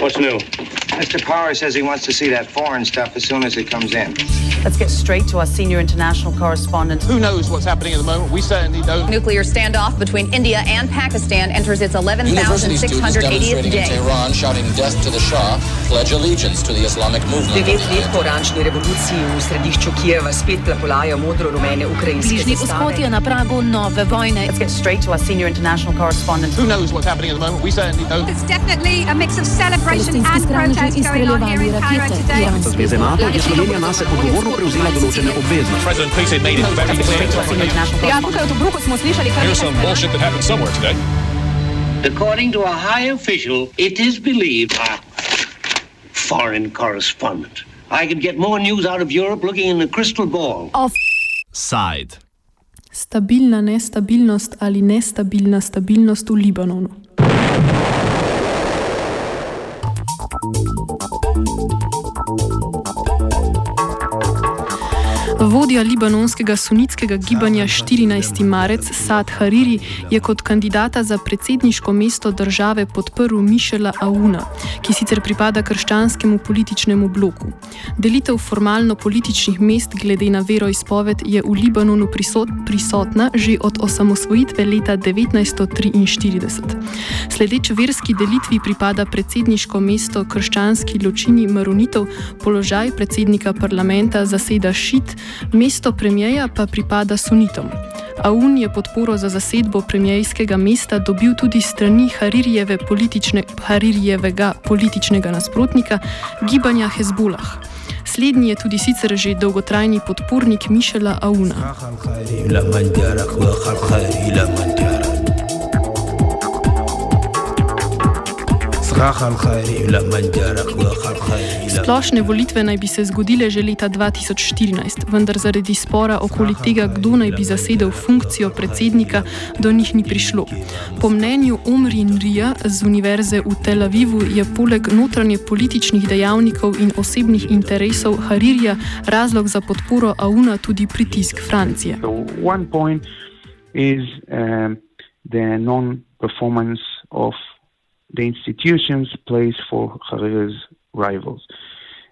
What's new? Mr. Power says he wants to see that foreign stuff as soon as it comes in. Let's get straight to our senior international correspondent. Who knows what's happening at the moment? We certainly don't. Nuclear standoff between India and Pakistan enters its 11,680th day. In Tehran shouting death to the Shah pledge allegiance to the Islamic movement. Devet let po oranžni revoluciji v središču Kijeva spet plapolajo modro-rumene ukrajinske Bližnji vzhod je na pragu nove vojne. Let's get straight to our senior international correspondent. Who knows what's happening at the moment? We certainly don't. It's definitely a mix of celebration and protest going on here in Cairo today. Zveze NATO je Slovenija nase odgovorno prevzela določene obveznosti. President Putin made it very clear. Ja, tukaj v Tobruku smo slišali, kar Here's some bullshit that happened somewhere today. According to a high official, it is believed. Foreign correspondent. I could get more news out of Europe looking in a crystal ball. Side. Stabilna nestabilnost ali nestabilna stabilnost v Libanonu. Vodja libanonskega sunitskega gibanja 14. marec Saad Hariri je kot kandidata za predsedniško mesto države podprl Mišela Auna, ki sicer pripada krščanskemu političnemu bloku. Delitev formalno političnih mest glede na veroizpoved je v Libanonu prisot, prisotna že od osamosvojitve leta 1943. Sledeč verski delitvi pripada predsedniško mesto krščanski ločini Maronitov, položaj predsednika parlamenta zaseda Šit, mesto premijeja pa pripada sunitom. Aun je podporo za zasedbo premijejskega mesta dobil tudi strani Haririjeve politične, Haririjevega političnega nasprotnika, gibanja Hezbollah. Slednji je tudi sicer že dolgotrajni podpornik Mišela Auna. Splošne volitve naj bi se zgodile že leta 2014, vendar zaradi spora okoli tega, kdo naj bi zasedel funkcijo predsednika, do njih ni prišlo. Po mnenju Omrin Rija z Univerze v Tel Avivu je poleg notranje političnih dejavnikov in osebnih interesov Haririja razlog za podporo Auna tudi pritisk Francije. the institutions place for Hariri's rivals.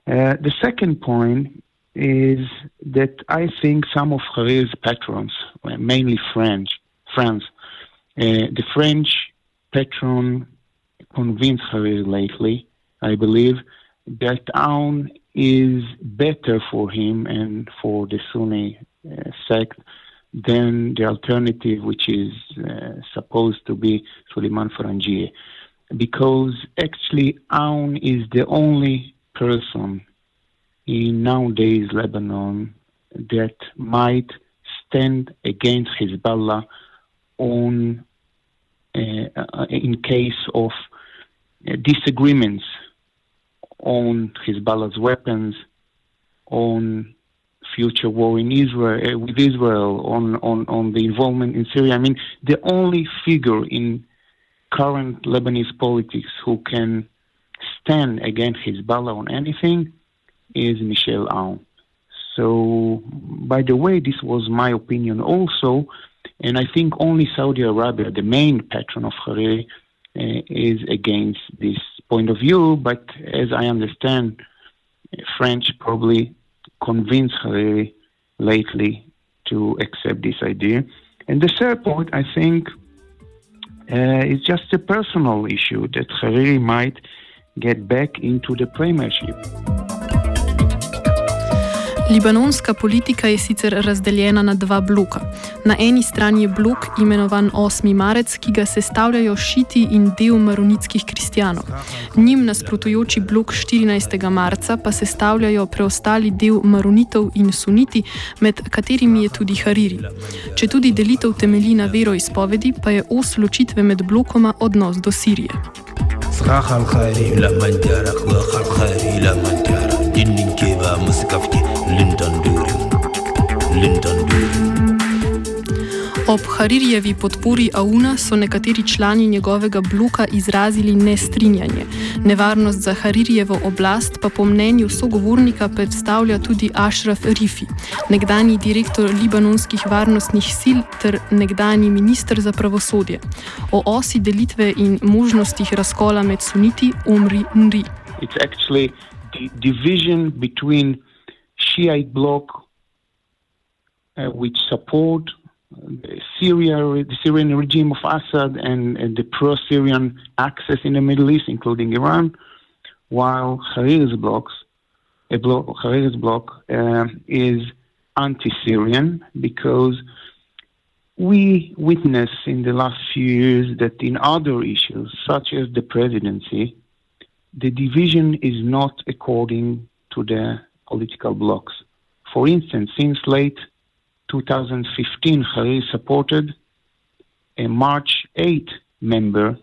Uh, the second point is that I think some of Hariri's patrons, mainly French, France, uh, the French patron convinced Hariri lately, I believe, that Aoun is better for him and for the Sunni uh, sect than the alternative, which is uh, supposed to be Suleiman Farangieh because actually Aoun is the only person in nowadays Lebanon that might stand against Hezbollah on uh, in case of uh, disagreements on Hezbollah's weapons, on future war in Israel uh, with Israel, on, on, on the involvement in Syria. I mean, the only figure in current Lebanese politics who can stand against Hezbollah on anything is Michel Aoun. So, by the way, this was my opinion also, and I think only Saudi Arabia, the main patron of Hariri, uh, is against this point of view. But as I understand, French probably convinced Hariri lately to accept this idea. And the third point, I think, Uh, it's just a personal issue that Hariri might get back into the premiership. Libanonska politika je sicer razdeljena na dva bloka. Na eni strani je blok imenovan 8. marec, ki ga sestavljajo šiti in del maronitskih kristijanov. Njim nasprotujoči blok 14. marca pa sestavljajo preostali del maronitov in suniti, med katerimi je tudi Hariri. Če tudi delitev temelji na veroizpovedi, pa je os ločitve med blokoma odnos do Sirije. صراخ الخير لا من جارك وخر خير لا من جارك جنين كيبا مسكفتي Lyndon During. Lyndon During. Ob Harirjevi podpori Auna so nekateri člani njegovega bloka izrazili nestrinjanje. Nevarnost za Harirjevo oblast pa po mnenju sogovornika predstavlja tudi Ashraf Rifi, nekdani direktor libanonskih varnostnih sil ter nekdani minister za pravosodje. O osi delitve in možnostih razkola med suniti Omri Nri. It's actually the division between Shiite bloc, uh, which support the Syria, the Syrian regime of Assad, and, and the pro-Syrian axis in the Middle East, including Iran, while Hariri's blocks, a bloc, Hariri's bloc uh, is anti-Syrian because we witness in the last few years that in other issues, such as the presidency, the division is not according to the political blocs. For instance, since late 2015, Hariri supported a March 8 member,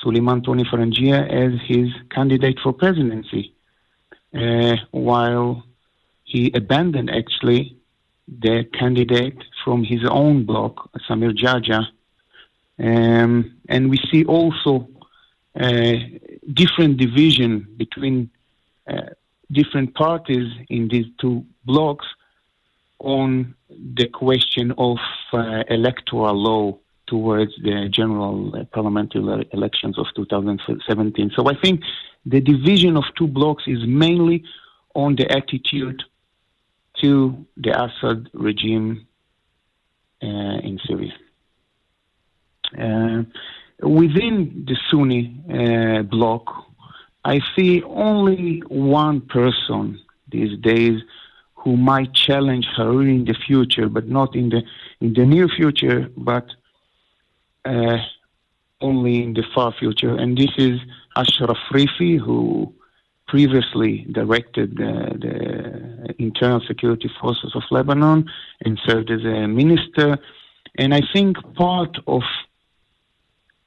Suleiman Tony Farangia, as his candidate for presidency, uh, while he abandoned actually the candidate from his own bloc, Samir Geagea. Um, and we see also uh, different division between uh, different parties in these two blocks on the question of uh, electoral law towards the general uh, parliamentary elections of 2017. So I think the division of two blocks is mainly on the attitude to the Assad regime uh, in Syria. Uh, within the Sunni uh, bloc, I see only one person these days who might challenge Hariri in the future, but not in the in the near future, but uh, only in the far future. And this is Ashraf Rifi, who previously directed the, the internal security forces of Lebanon and served as a minister. And I think part of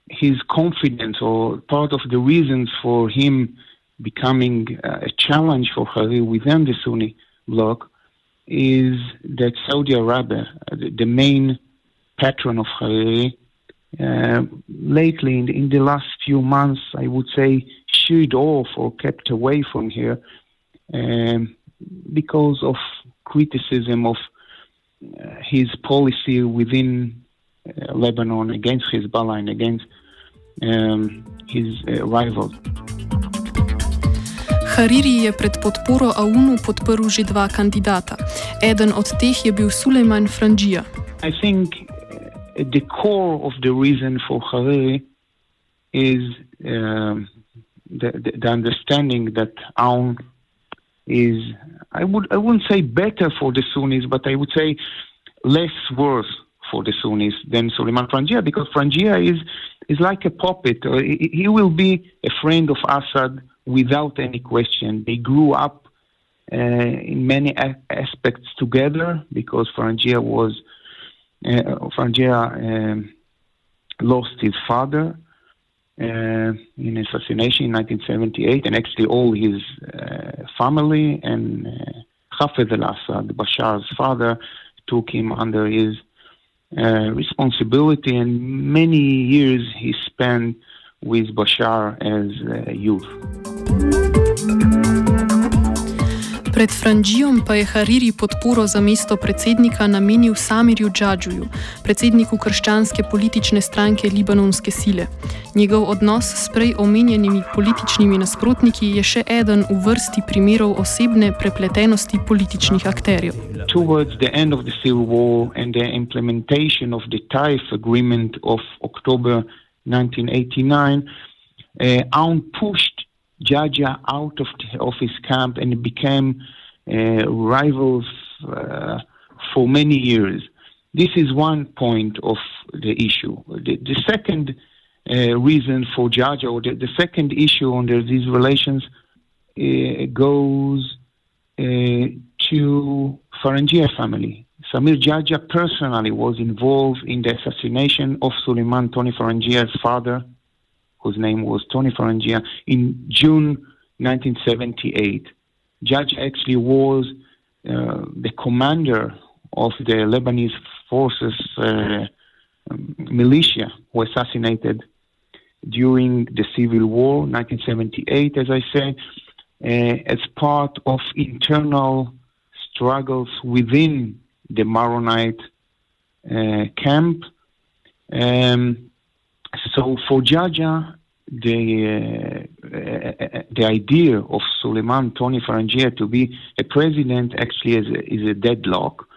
his confidence or part of the reasons for him becoming uh, a challenge for Hariri within the Sunni bloc is that Saudi Arabia, the, the main patron of Hariri, uh, lately in the, in the, last few months, I would say, sheered off or kept away from here um, because of criticism of uh, his policy within uh, Lebanon against Hezbollah and against um, his uh, rivals. Hariri je pred podporo AUNU podprl že dva kandidata. Eden od teh je bil Sulejman Franžija. I think uh, the core of the reason for Hariri is uh, the, the, the understanding that AUN is, I would I wouldn't say better for the Sunnis, but I would say less worse for the Sunnis than Suleiman Frangia because Frangia is is like a puppet. Uh, he, will be a friend of Assad without any question. They grew up uh, in many a- aspects together because Frangia was uh, Frangia um, lost his father uh, in assassination in 1978, and actually all his uh, family and uh, Hafez al-Assad, Bashar's father, took him under his uh, responsibility, and many years he spent with Bashar as a youth. Pred Franžijom pa je Hariri podporo za mesto predsednika namenil Samirju Džadžuju, predsedniku krščanske politične stranke Libanonske sile. Njegov odnos s prej omenjenimi političnimi nasprotniki je še eden v vrsti primerov osebne prepletenosti političnih akterjev. Towards the end of the civil war and the implementation of the Taif agreement of October 1989, uh, Aoun pushed Geagea out of, of his camp and became uh, rivals uh, for many years. This is one point of the issue. The, the second uh, reason for Geagea, or the, the, second issue under these relations, uh, goes uh, to Farangia family. Samir Geagea personally was involved in the assassination of Suleiman Tony Farangia's father, whose name was Tony Farangia, in June 1978. Judge actually was uh, the commander of the Lebanese forces uh, um, militia who assassinated during the Civil War, 1978, as I said, uh, as part of internal struggles within the Maronite uh, camp. Um, so for Geagea, the uh, the idea of Suleiman Tony Farangia to be a president actually is a, is a deadlock.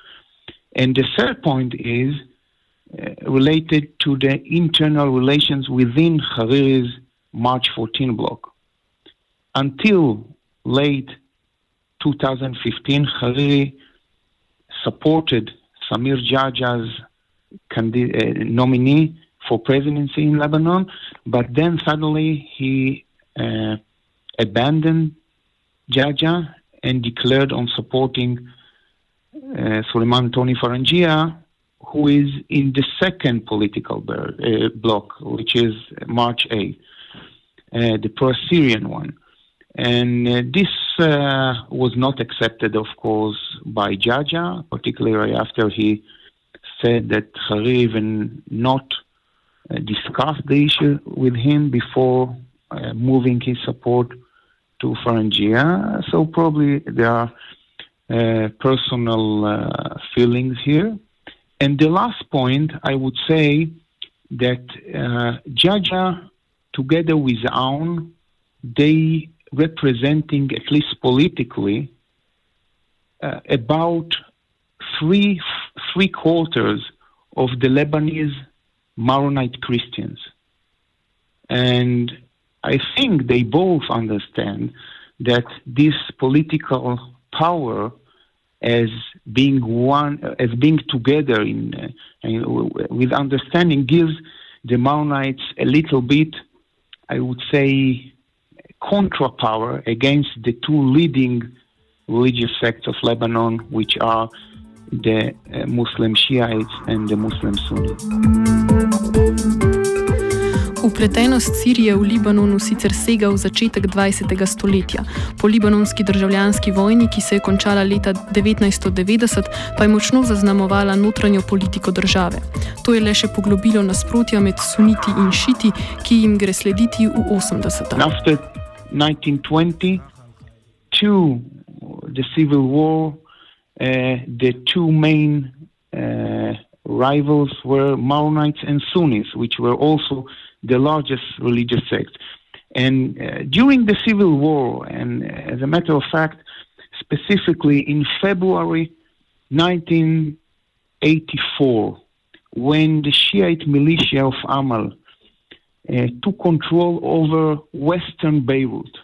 And the third point is uh, related to the internal relations within Hariri's March 14 bloc. Until late 2015, Hariri supported Samir Geagea's uh, nominee for presidency in Lebanon, but then suddenly he uh, abandoned Geagea and declared on supporting uh, Suleiman Tony Farangia, who is in the second political ber- uh, bloc, which is March 8, uh, the pro-Syrian one. And uh, this uh, was not accepted, of course, by Geagea, particularly after he said that Hariri even not uh, discussed the issue with him before uh, moving his support to Farangia. So probably there are uh, personal uh, feelings here. And the last point, I would say that Geagea, together with Aoun, they representing, at least politically, uh, about three three quarters of the Lebanese Maronite Christians, and I think they both understand that this political power as being one, as being together in, uh, with understanding gives the Maronites a little bit, I would say, contra power against the two leading religious sects of Lebanon, which are the uh, Muslim Shiites and the Muslim Sunnis. Upletenost Sirije v Libanonu sicer sega v začetek 20. stoletja. Po libanonski državljanski vojni, ki se je končala leta 1990, pa je močno zaznamovala notranjo politiko države. To je le še poglobilo nasprotja med suniti in šiti, ki jim gre slediti v 80. 1920 to the Civil War, uh, the two main uh, rivals were Maronites and Sunnis, which were also the largest religious sect. And uh, during the Civil War, and as a matter of fact, specifically in February 1984, when the Shiite militia of Amal uh, took control over western Beirut.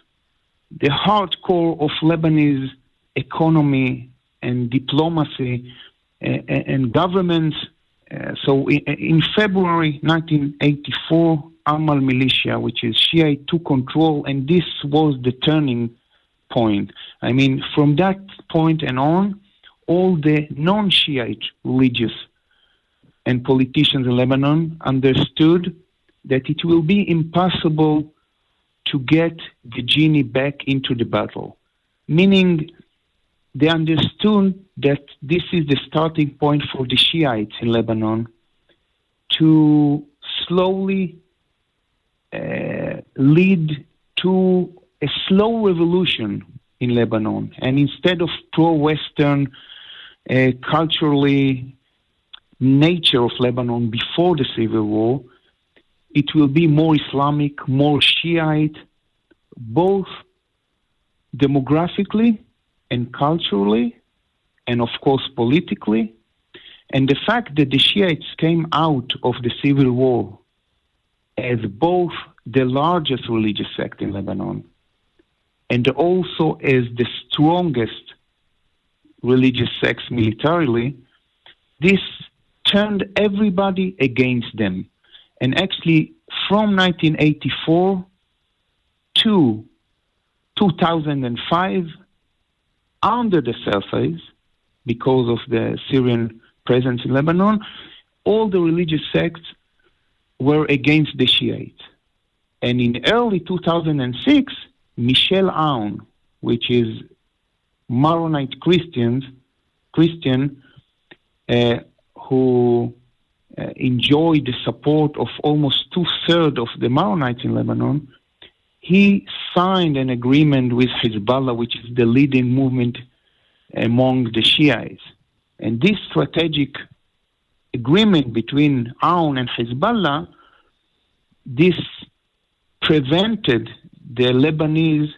The hardcore of Lebanese economy and diplomacy uh, and governments. Uh, so in, in, February 1984, Amal militia, which is Shiite, took control, and this was the turning point. I mean, from that point and on, all the non Shiite religious and politicians in Lebanon understood that it will be impossible to get the genie back into the battle. Meaning, they understood that this is the starting point for the Shiites in Lebanon to slowly uh, lead to a slow revolution in Lebanon. And instead of pro Western, uh, culturally nature of Lebanon before the Civil War, it will be more Islamic, more Shiite, both demographically and culturally, and of course politically. And the fact that the Shiites came out of the civil war as both the largest religious sect in Lebanon and also as the strongest religious sect militarily, this turned everybody against them. And actually, from 1984 to 2005, under the surface, because of the Syrian presence in Lebanon, all the religious sects were against the Shiites. And in early 2006, Michel Aoun, which is Maronite Christians, Christian, uh, who uh, enjoyed the support of almost two thirds of the Maronites in Lebanon, he signed an agreement with Hezbollah, which is the leading movement among the Shiites. And this strategic agreement between Aoun and Hezbollah, this prevented the Lebanese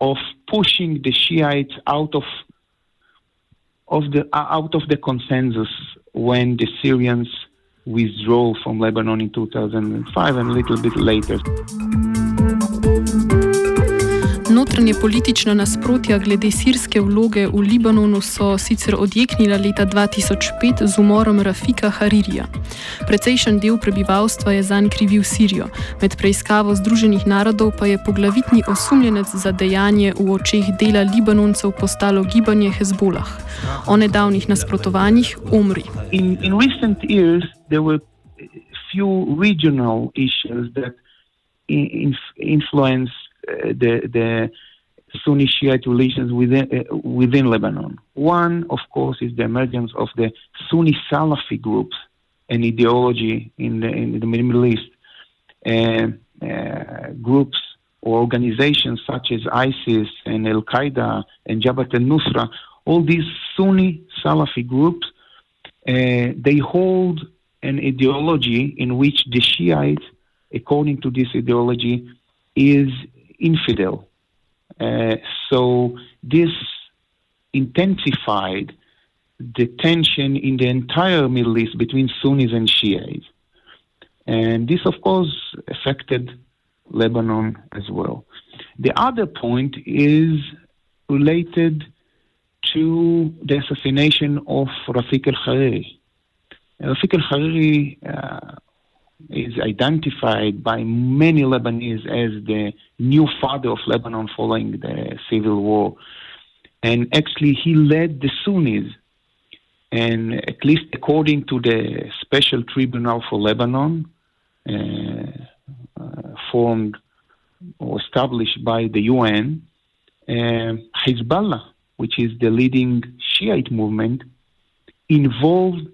of pushing the Shiites out of of the out of the consensus when the Syrians withdrew from Lebanon in 2005 and a little bit later. Notranje politična nasprotja glede sirske vloge v Libanonu so sicer odjeknila leta 2005 z umorom Rafika Haririja. Precejšen del prebivalstva je zanj krivil Sirijo, med preiskavo Združenih narodov pa je poglavitni osumljenec za dejanje v očeh dela Libanoncev postalo gibanje Hezbolah. O nedavnih nasprotovanjih umri. In, in recent years there were few regional issues that in, influence Uh, the the Sunni Shiite relations within uh, within Lebanon. One, of course, is the emergence of the Sunni Salafi groups and ideology in the in the Middle East. Uh, uh, groups or organizations such as ISIS and Al Qaeda and Jabhat al Nusra, all these Sunni Salafi groups, uh, they hold an ideology in which the Shiites, according to this ideology, is infidel. Uh, so this intensified the tension in the entire Middle East between Sunnis and Shiites. And this, of course, affected Lebanon as well. The other point is related to the assassination of Rafik al Hariri. Rafik al Hariri uh, is identified by many Lebanese as the new father of Lebanon following the civil war. And actually, he led the Sunnis. And at least according to the Special Tribunal for Lebanon, uh, uh, formed or established by the UN, uh, Hezbollah, which is the leading Shiite movement, involved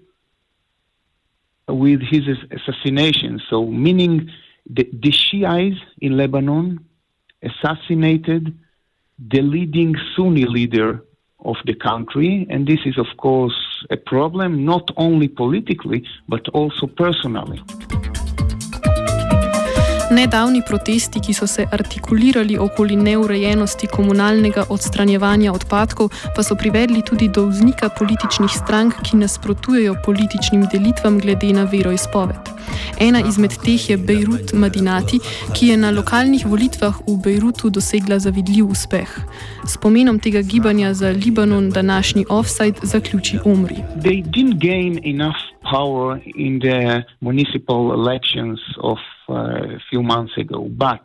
with his assassination. So, meaning the, the Shiites in Lebanon assassinated the leading Sunni leader of the country, and this is, of course, a problem not only politically but also personally. Nedavni protesti, ki so se artikulirali okoli neurejenosti komunalnega odstranjevanja odpadkov, pa so privedli tudi do vznika političnih strank, ki nasprotujejo političnim delitvam glede na veroizpoved. Ena izmed teh je Bejrut Madinati, ki je na lokalnih volitvah v Bejrutu dosegla zavidljiv uspeh. S pomenom tega gibanja za Libanon današnji offside zaključi Omri. power in the municipal elections of a few months ago. But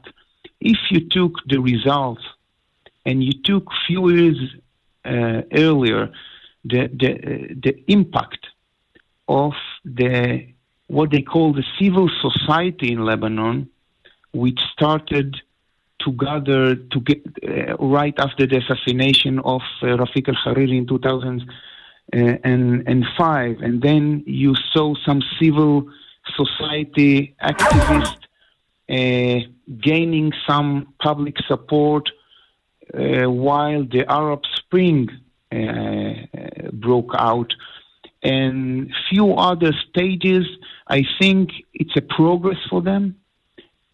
if you took the results and you took few years uh, earlier the the, uh, the impact of the what they call the civil society in Lebanon, which started to gather to get uh, right after the assassination of uh, Rafik al-Hariri in 2000 uh, and, and and then you saw some civil society activists uh, gaining some public support uh, while the Arab Spring uh, broke out, and few other stages. I think it's a progress for them,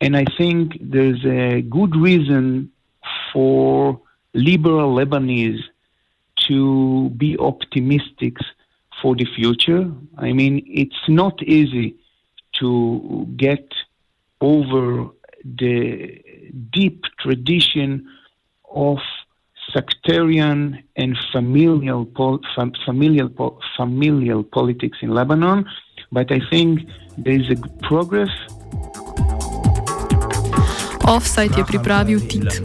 and I think there's a good reason for liberal Lebanese to be optimistic for the future. I mean, it's not easy to get over the deep tradition of sectarian and familial fam, familial familial politics in Lebanon, but I think there is a good progress. Offside je pripravil Tit.